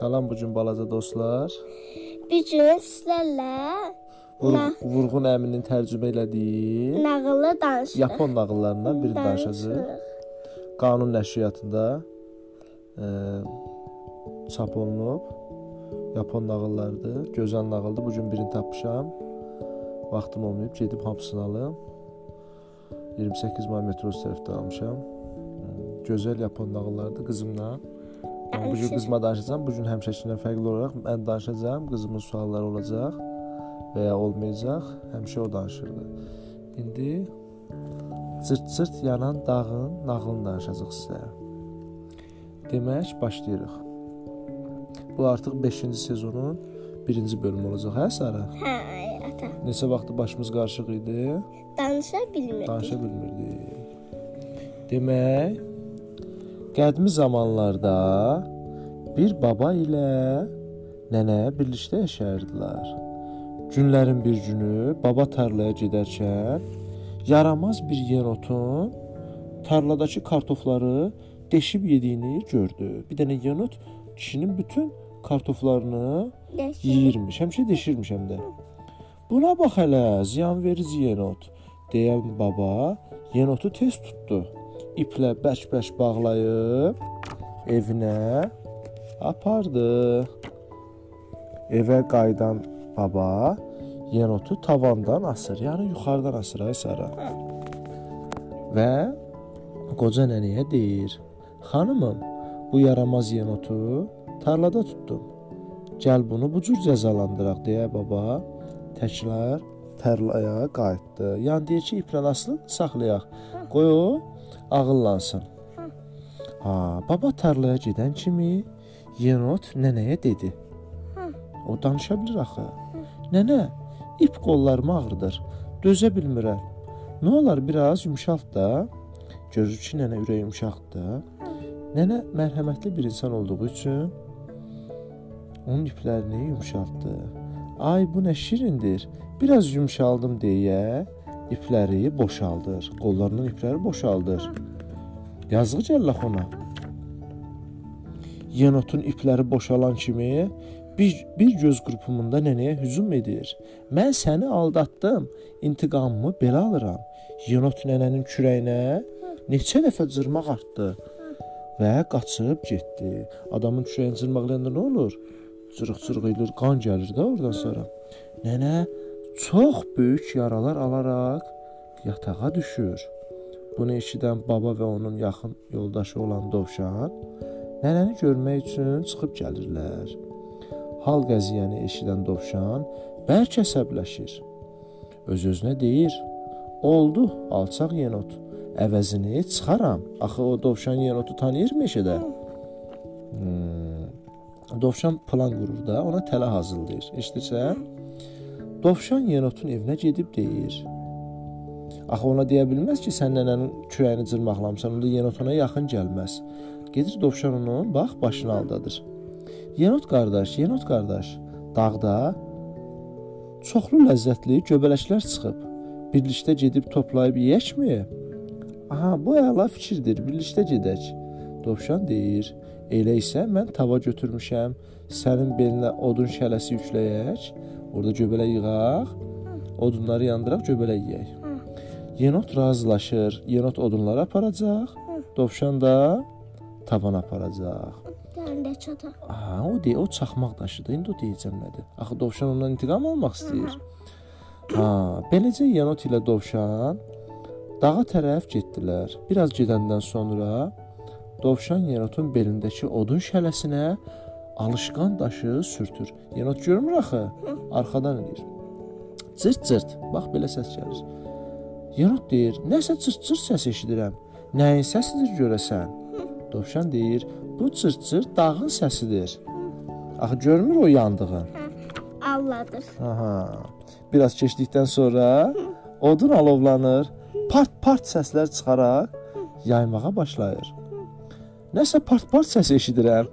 Salam bu gün balaca dostlar. Bir gün sizlərlə Vur, Vurğun əminin tərcümə elədiyi nağılı danışırıq. Yapon nağıllarından biri danışacağıq. Qanun nəşriyyatında e, çap olunub. Yapon nağıllarıdır. Gözəl nağıldır. Bu gün birini tapmışam. Vaxtım olmayıb gedib hamısını alım. 28 may metrosu tərəfdə almışam. Gözəl Yapon nağıllarıdır qızımla. Bu gün qızıma danışacağam. Bu gün həmişəkindən fərqli olaraq mən danışacağam. Qızımın sualları olacaq və ya olmayacaq. Həmişə o danışırdı. İndi cırt-cırt yanan dağın nağılını danışacağıq sizə. Demək, başlayırıq. Bu artıq 5-ci sezonun 1-ci bölümü olacaq, hə Sara? Hə, ata. Neçə vaxtı başımız qarışıq idi, Danışa bilmirdik. danışa bilmirdik. Demək, qədimi zamanlarda bir baba ilə nənə birlikdə yaşayırdılar. Günlərin bir günü baba tarlaya gedərkən yaramaz bir yenotun tarladakı kartofları deşib yediyini gördü. Bir dənə yenot kişinin bütün kartoflarını Yaşa. yeyirmiş, həmişə deşirmiş həm də. Buna bax hələ, ziyanverici yenot, deyən baba yenotu tez tutdu. İplə bərk-bərk bağlayıb evinə apardı. Evə qayıdan baba yenotu tavandan asır, yəni yuxarıdan asır ay Sara. Və qoca nənəyə deyir: "Xanımım, bu yaramaz yenotu tarlada tutdum. Gəl bunu bu cür cəzalandıraq deyə baba təkrar tərlaya qayıtdı. Yəni deyir ki, iplə asılın, saxlayaq. Qoy o ağıllansın. Ha, baba tarlaya gedən kimi yenot nənəyə dedi. O danışa bilir axı. Nənə, ip qollarımı ağrıdır. Dözə bilmirəm. Nə olar biraz yumşalt da. Görür ki, nənə ürəyi yumşaqdır. Nənə mərhəmətli bir insan olduğu üçün onun iplərini yumşaltdı. Ay bu nə şirindir. Biraz yumşaldım deyə ipləri boşaldır. Qollarının ipləri boşaldır. Yazıq gəllax ona. Yenotun ipləri boşalan kimi bir, bir göz qrupumunda nənəyə hücum edir. Mən səni aldatdım. İntiqamımı belə alıram. Yenot nənənin kürəyinə neçə dəfə cırmaq atdı və qaçıb getdi. Adamın kürəyini cırmaqlayanda nə olur? Cırıq-cırıq eləyir, qan gəlir də oradan sonra. Nənə çox böyük yaralar alaraq yatağa düşür. Bunu eşidən baba və onun yaxın yoldaşı olan Dovşan nənəni görmək üçün çıxıb gəlirlər. Hal qəziyyəni eşidən Dovşan bərk əsəbləşir. Öz-özünə deyir: "Oldu, alçaq yenot. Əvəzini çıxaram. Axı o Dovşan yenotu tanıyır meşədə." Hmm. Dovşan plan qurur da, ona tələ hazırlayır. Eşidirsən? Dovşan yenotun evinə gedib deyir: Axı ona deyə bilməz ki, sən nənənin kürəyini cırmaqlamısan, onda yenot ona yaxın gəlməz. Gedir dovşan onun, bax, başını aldadır. Yenot qardaş, yenot qardaş, dağda çoxlu ləzzətli göbələklər çıxıb. Birlikdə gedib toplayıb yeyəkmi? Aha, bu əla fikirdir. Birlikdə gedək. Dovşan deyir: "Elə isə mən tava götürmüşəm. Sənin belinə odun şələsi yükləyək. Orda göbələk yığaq. Odunları yandıraq, göbələk yeyək." Yenot razılaşır. Yenot odunları aparacaq. Dovşan da tavan aparacaq. Çata. Aha, o deyə o çaxmaq daşıdı. İndi o deyəcəm nədir? Axı dovşan ondan intiqam almaq istəyir. Ha, beləcə yenot ilə dovşan dağa tərəf getdilər. Biraz gedəndən sonra dovşan yenotun belindəki odun şələsinə alışqan daşı sürtür. Yenot görmür axı, arxadan eləyir. Cırt-cırt. Bax belə səs gəlir. Yenot deyir: "Nəsə cırt-cırt səs eşidirəm. Nəyin səsidir görəsən?" Dovşan deyir: "Bu cırt-cırt dağın səsidir." Axı görmür o yandığın. Alladır. Aha. Biraz keçdikdən sonra odun alovlanır, part-part səslər çıxaraq yaymağa başlayır. Nəsə part-part səs eşidirəm.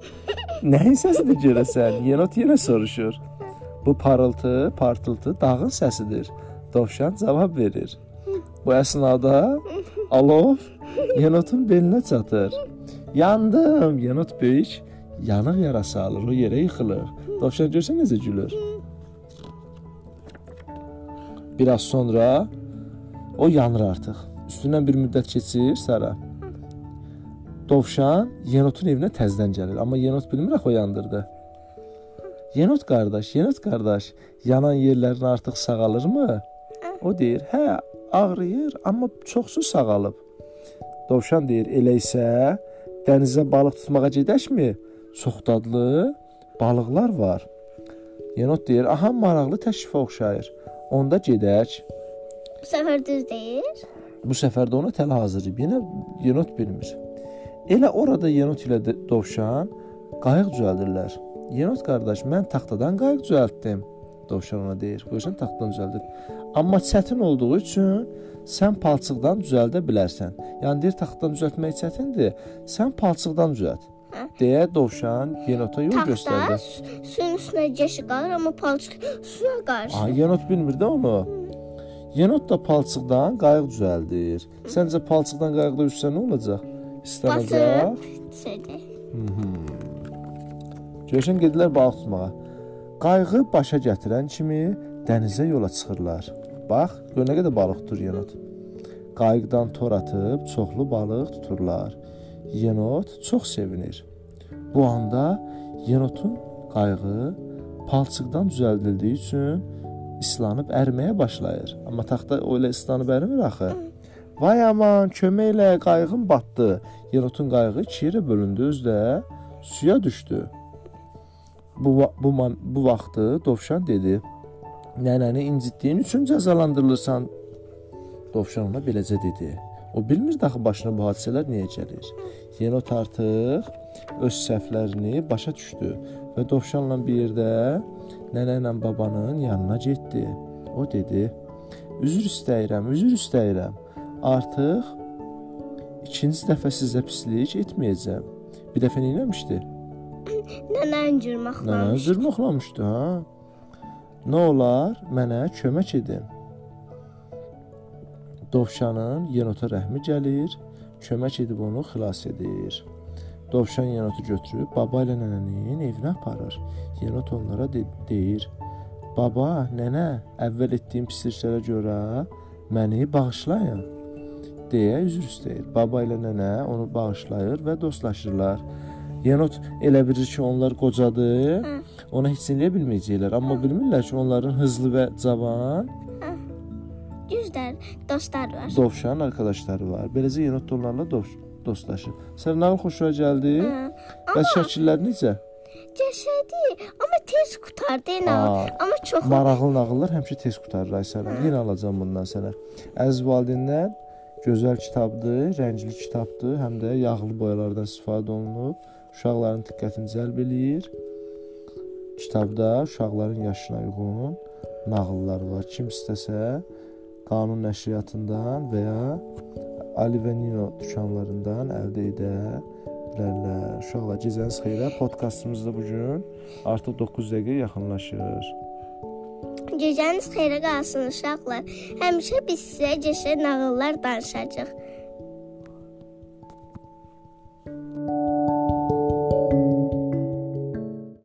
Nəyin səsidir görəsən? Yenot yenə soruşur. Bu parıltı, partıltı dağın səsidir. Dovşan cavab verir. Bu əsnada alov yenotun belinə çatır. Yandım, yenot böyük yanıq yarası alır, o yerə yıxılır. Dovşan görsən necə gülür. Biraz sonra o yanır artıq. Üstündən bir müddət keçir Sara. Dovşan yenotun evinə təzədən gəlir, amma yenot bilmir axı o yandırdı. Yenot qardaş, yenot qardaş, yanan yerlərin artıq sağalırmı? O deyir, hə, ağrıyır, amma çoxsu sağalıb. Dovşan deyir, elə isə dənizə balıq tutmağa gedəkmi? Çox dadlı balıqlar var. Yenot deyir, aha maraqlı təklifə oxşayır. Onda gedək. Bu səfər düz deyir. Bu səfər də ona tələ hazırlayıb. Yenə yenot bilmir. Elə orada yenot ilə dovşan qayıq düzəldirlər. Yenot qardaş, mən taxtadan qayıq düzəltdim. Dovşan ona deyir. Görsən taxtadan düzəldib. Amma çətin olduğu üçün sən palçıqdan düzəldə bilərsən. Yəni deyir taxtadan düzəltmək çətindir. Sən palçıqdan düzəlt. Hə? deyə dovşan yenota yol Taxta göstərdi. su- suyun üstünə geçi qalır, amma palçıq suya qarşı. Aha, yenot bilmir də onu. Yenot da palçıqdan qayıq düzəldir. Səncə palçıqdan qayıqda üzsə nə olacaq? İstənəcək. Şeydir. Görsən gedilər balıq tutmağa. Qayığı başa gətirən kimi dənizə yola çıxırlar. Bax, gör nə qədər balıq tutur yenot. Qayıqdan tor atıb çoxlu balıq tuturlar. Yenot çox sevinir. Bu anda yenotun qayığı palçıqdan düzəldildiyi üçün islanıb əriməyə başlayır. Amma taxta o elə islanıb ərimir axı. Vay aman, kömək elə, qayığım batdı. Yenotun qayığı iki yerə bölündü, özü də suya düşdü. Bu bu bu vaxtı Dovşan dedi: "Nənəni incitdiyin üçün cəzalandırılırsan." Dovşan ona beləcə dedi. O bilmirdi axı başına bu hadisələr niyə gəlir. Yenot artıq öz səhvlərini başa düşdü və Dovşanla bir yerdə nənə ilə babanın yanına getdi. O dedi: "Üzr istəyirəm, üzr istəyirəm. Artıq ikinci dəfə sizə pislik etməyəcəm." Bir dəfə nə etmişdi? Nənən Nə, cırmaqlamış. zırmıqlamışdı, ha? Nə olar, mənə kömək edin. Dovşanın yenota rəhmi gəlir, kömək edib onu xilas edir. Dovşan yenotu götürüb baba ilə nənənin evinə aparır. Yenot onlara de deyir: "Baba, nənə, əvvəl etdiyim pisliklərə görə məni bağışlayın." Deyə üzr istəyir. Baba ilə nənə onu bağışlayır və dostlaşırlar. Yenot elə bilir ki, onlar qocadır. Hə. Ona heç eləyə bilməyəcəklər, amma bilmirlər ki, onların hızlı və cavan Düzdür, dostlar var. dovşan arkadaşları var. Beləcə yenot onlarla dost dostlaşır. Sən nağıl xoşuna gəldi? Hə. Bəs şəkillər necə? Cəsədi, amma tez qutardı nə? Aa, Amma çox Maraqlı nağıllar həmişə tez qurtarır Aysel. Yenə alacağam bundan sənə. Əziz valideynlər, gözəl kitabdır, rəngli kitabdır, həm də yağlı boyalardan istifadə olunub. Uşaqların diqqətini cəlb eləyir. Kitabda uşaqların yaşına uyğun nağıllar var. Kim istəsə Qanun nəşriyyatından və ya Ali və Nino dükanlarından əldə edə bilərlər. Uşaqlar gecəniz xeyrə. Podkastımızda bu gün artıq 9 dəqiqə yaxınlaşır. Gecəniz xeyrə qalsın uşaqlar. Həmişə biz sizə gecə nağıllar danışacağıq.